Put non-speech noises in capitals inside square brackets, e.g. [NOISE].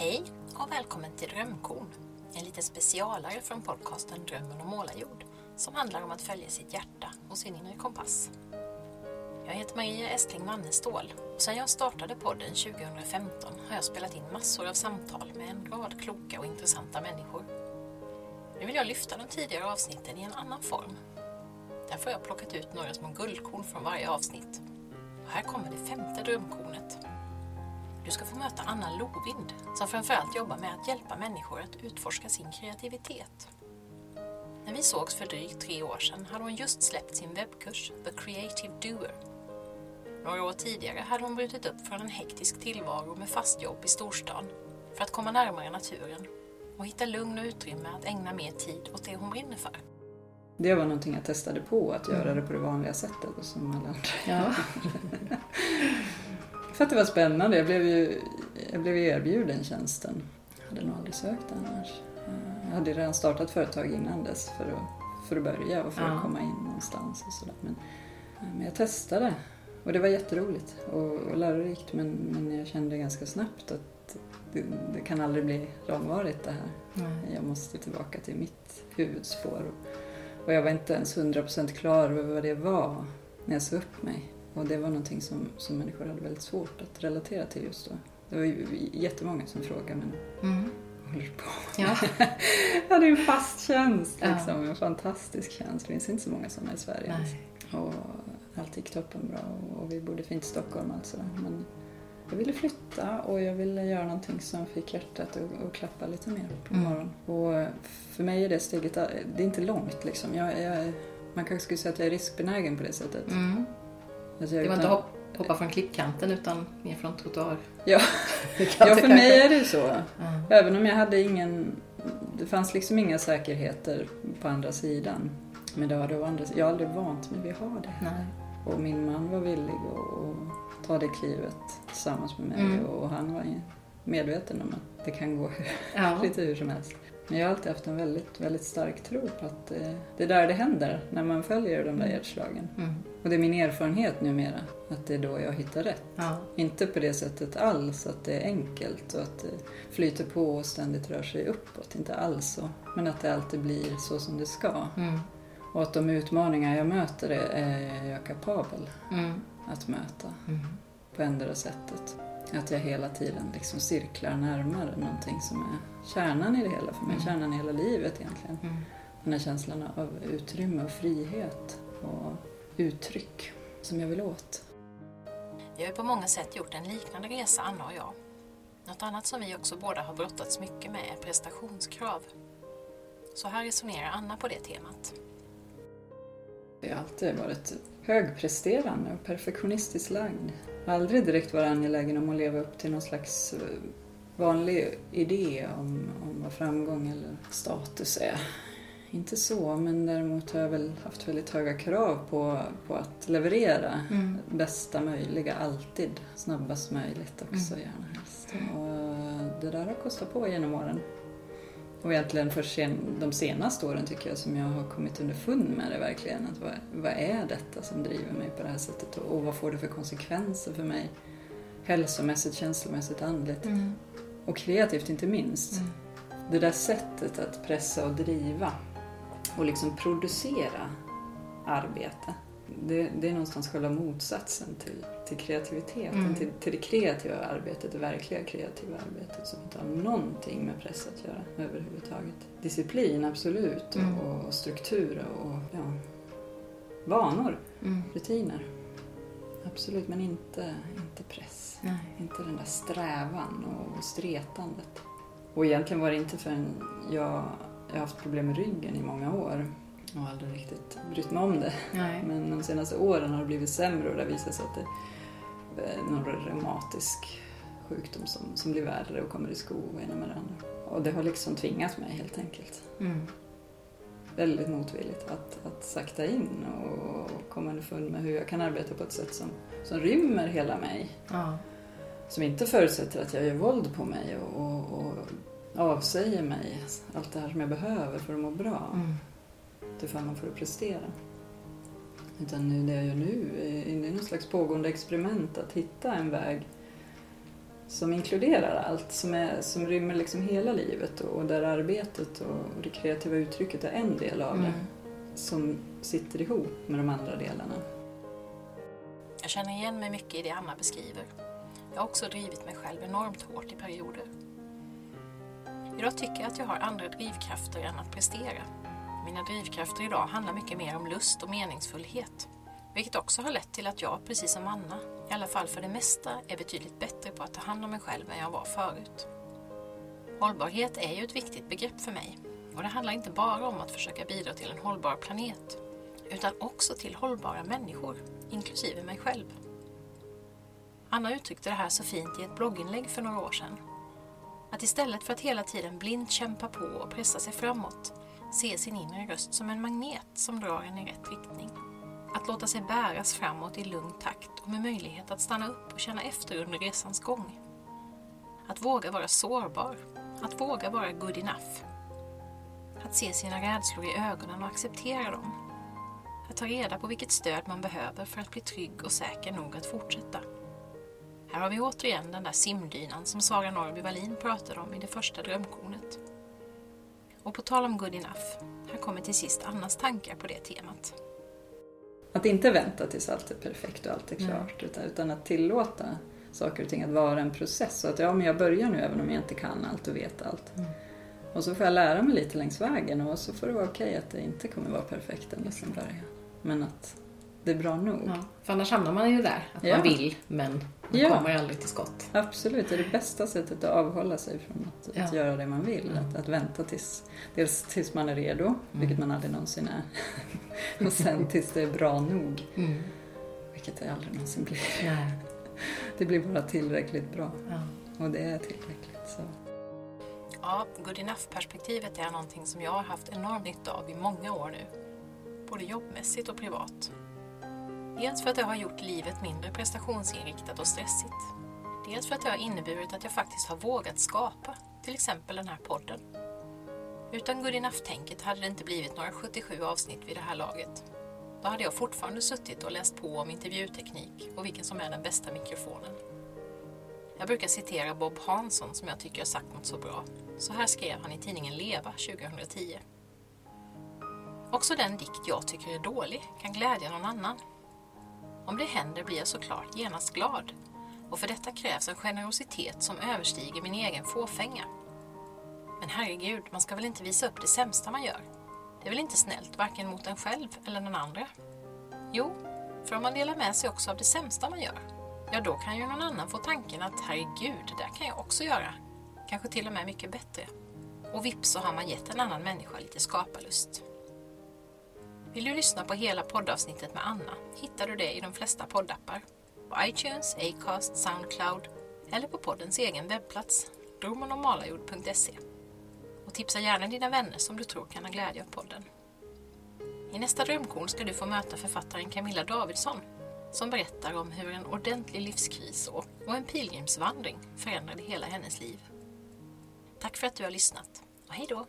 Hej och välkommen till Drömkorn, en liten specialare från podcasten Drömmen om målarjord som handlar om att följa sitt hjärta och sin inre kompass. Jag heter Maria Estling Wannestål och sedan jag startade podden 2015 har jag spelat in massor av samtal med en rad kloka och intressanta människor. Nu vill jag lyfta de tidigare avsnitten i en annan form. Därför har jag plockat ut några små guldkorn från varje avsnitt. Och här kommer det femte drömkornet. Du ska få möta Anna Lovind som framförallt jobbar med att hjälpa människor att utforska sin kreativitet. När vi sågs för drygt tre år sedan hade hon just släppt sin webbkurs The Creative Doer. Några år tidigare hade hon brutit upp från en hektisk tillvaro med fast jobb i storstan för att komma närmare naturen och hitta lugn och utrymme att ägna mer tid åt det hon brinner för. Det var någonting jag testade på, att göra det på det vanliga sättet som alla andra. Ja. [LAUGHS] För att det var spännande. Jag blev ju jag blev erbjuden tjänsten. Jag hade nog aldrig sökt annars. Jag hade redan startat företag innan dess för att, för att börja och för Ja. att komma in någonstans och sådär. Men, men jag testade och det var jätteroligt och, och lärorikt men, men jag kände ganska snabbt att det, det kan aldrig bli långvarigt det här. Jag måste tillbaka till mitt huvudspår. Och jag var inte ens 100% klar över vad det var när jag sa upp mig. Och det var någonting som, som människor hade väldigt svårt att relatera till just då. Det var ju jättemånga som frågade, men Mm. vad håller du på Ja. Jag hade ju en fast tjänst, Ja. liksom. en fantastisk tjänst. Det finns inte så många sådana i Sverige. Nej. Och allt gick toppenbra och, och vi bodde fint i Stockholm alltså. Men jag ville flytta och jag ville göra någonting som fick hjärtat att, att klappa lite mer på Mm. morgonen. Och för mig är det steget, det är inte långt liksom. Jag, jag, man kanske skulle säga att jag är riskbenägen på det sättet. Mm. Alltså Det var utan- inte hopp, hoppa från klippkanten utan mer från trottoar. Ja, [LAUGHS] ja, för mig är det så. Ja. Även om jag hade ingen... Det fanns liksom inga säkerheter på andra sidan. Men det var det andra Jag har aldrig vant mig vid att ha det. Nej. Och min man var villig att, ta det klivet tillsammans med mig. Mm. Och han var medveten om att det kan gå [LAUGHS] Ja. lite hur som helst. Men jag har alltid haft en väldigt, väldigt stark tro på att eh, det är där det händer när man följer de där hjärtslagen. Mm. Och det är min erfarenhet numera, att det är då jag hittar rätt. Ja. Inte på det sättet alls att det är enkelt och att det flyter på och ständigt rör sig uppåt. Inte alls så. Men att det alltid blir så som det ska. Mm. Och att de utmaningar jag möter är- är jag kapabel Mm. att möta Mm. på ändra sättet. Att jag hela tiden liksom cirklar närmare någonting som är kärnan i det hela för mig. Mm. Kärnan i hela livet egentligen. Mm. Den här känslan av utrymme och frihet och uttryck som jag vill åt. Vi har på många sätt gjort en liknande resa, Anna och jag. Något annat som vi också båda har brottats mycket med är prestationskrav. Så här resonerar Anna på det temat. Jag har alltid varit högpresterande och perfektionistiskt lagd. Jag har aldrig direkt varit angelägen om att leva upp till någon slags eh, vanlig idé om, om vad framgång eller status är. Inte så, men däremot har jag väl haft väldigt höga krav på, på att leverera Mm. bästa möjliga, alltid. Snabbast möjligt också, Mm. gärna helst. Och det där har kostat på genom åren. Och egentligen först sen, de senaste åren tycker jag som jag har kommit underfund med det verkligen. Att vad, vad är detta som driver mig på det här sättet och, och vad får det för konsekvenser för mig? Hälsomässigt, känslomässigt, andligt. Mm. Och kreativt inte minst. Mm. Det där sättet att pressa och driva och liksom producera arbete. Det, det är någonstans själva motsatsen till, till kreativiteten, Mm. till, till det kreativa arbetet, det verkliga kreativa arbetet som inte har någonting med press att göra överhuvudtaget. Disciplin, absolut, Mm. och, och struktur och ja, vanor, Mm. rutiner. Absolut, men inte, inte press. Nej. Inte den där strävan och stretandet. Och egentligen var det inte förrän jag, jag har haft problem med ryggen i många år och aldrig riktigt brytt mig om det. Nej. Men de senaste åren har det blivit sämre och det har visat sig att det är någon reumatisk sjukdom som, som blir värre och kommer i skov och ena med det andra. Och det har liksom tvingat mig helt enkelt, Mm. väldigt motvilligt, att, att sakta in och komma underfund med hur jag kan arbeta på ett sätt som, som rymmer hela mig. Ja. Som inte förutsätter att jag gör våld på mig och, och, och avsäger mig allt det här som jag behöver för att må bra. Mm. Till förmån för att prestera. Utan nu, det jag gör nu är det är någon slags pågående experiment att hitta en väg som inkluderar allt, som, är, som rymmer liksom hela livet och, och där arbetet och det kreativa uttrycket är en del av det Mm. som sitter ihop med de andra delarna. Jag känner igen mig mycket i det Anna beskriver. Jag har också drivit mig själv enormt hårt i perioder. Idag tycker jag att jag har andra drivkrafter än att prestera. Mina drivkrafter idag handlar mycket mer om lust och meningsfullhet. Vilket också har lett till att jag, precis som Anna, i alla fall för det mesta, är betydligt bättre på att ta hand om mig själv än jag var förut. Hållbarhet är ju ett viktigt begrepp för mig. Och det handlar inte bara om att försöka bidra till en hållbar planet, utan också till hållbara människor, inklusive mig själv. Anna uttryckte det här så fint i ett blogginlägg för några år sedan. Att istället för att hela tiden blint kämpa på och pressa sig framåt, se sin inre röst som en magnet som drar en i rätt riktning. Att låta sig bäras framåt i lugn takt och med möjlighet att stanna upp och känna efter under resans gång. Att våga vara sårbar, att våga vara good enough. Att se sina rädslor i ögonen och acceptera dem. Att ta reda på vilket stöd man behöver för att bli trygg och säker nog att fortsätta. Här har vi återigen den där simdynan som Sara Norrby Wallin pratade om i det första drömkornet. Och på tal om good enough, här kommer till sist Annas tankar på det temat. Att inte vänta tills allt är perfekt och allt är Mm. klart utan, utan att tillåta saker och ting att vara en process. Så att ja, men jag börjar nu även om jag inte kan allt och vet allt. Mm. Och så får jag lära mig lite längs vägen och så får det vara okej att det inte kommer vara perfekt ända från början. Men att det är bra nog. Ja, för annars hamnar man ju där, att Ja. man vill men man Ja. kommer aldrig till skott. Absolut, det är det bästa sättet att avhålla sig från att, att göra det man vill. Mm. Att, att vänta tills, dels tills man är redo, vilket man aldrig någonsin är. [LAUGHS] och sen tills det är bra nog, Mm. vilket det aldrig någonsin blir. Nej. [LAUGHS] Det blir bara tillräckligt bra Ja. och det är tillräckligt. Så. Ja, good enough-perspektivet är någonting som jag har haft enorm nytta av i många år nu. Både jobbmässigt och privat. Dels för att det har gjort livet mindre prestationsinriktat och stressigt. Dels för att det har inneburit att jag faktiskt har vågat skapa, till exempel den här podden. Utan good enough-tänket hade det inte blivit några 77 avsnitt vid det här laget. Då hade jag fortfarande suttit och läst på om intervjuteknik och vilken som är den bästa mikrofonen. Jag brukar citera Bob Hansson som jag tycker har sagt något så bra. Så här skrev han i tidningen Leva 2010. Också den dikt jag tycker är dålig kan glädja någon annan. Om det händer blir jag såklart genast glad. Och för detta krävs en generositet som överstiger min egen fåfänga. Men herregud, man ska väl inte visa upp det sämsta man gör? Det är väl inte snällt varken mot en själv eller den andra? Jo, för om man delar med sig också av det sämsta man gör, ja då kan ju någon annan få tanken att herregud, det där kan jag också göra. Kanske till och med mycket bättre. Och vips så har man gett en annan människa lite skaparlust. Vill du lyssna på hela poddavsnittet med Anna hittar du det i de flesta poddappar. På iTunes, Acast, Soundcloud eller på poddens egen webbplats, romanormalajord.se. Och tipsa gärna dina vänner som du tror kan ha glädje av podden. I nästa drömkorn ska du få möta författaren Camilla Davidsson som berättar om hur en ordentlig livskris och och en pilgrimsvandring förändrade hela hennes liv. Tack för att du har lyssnat och hej då!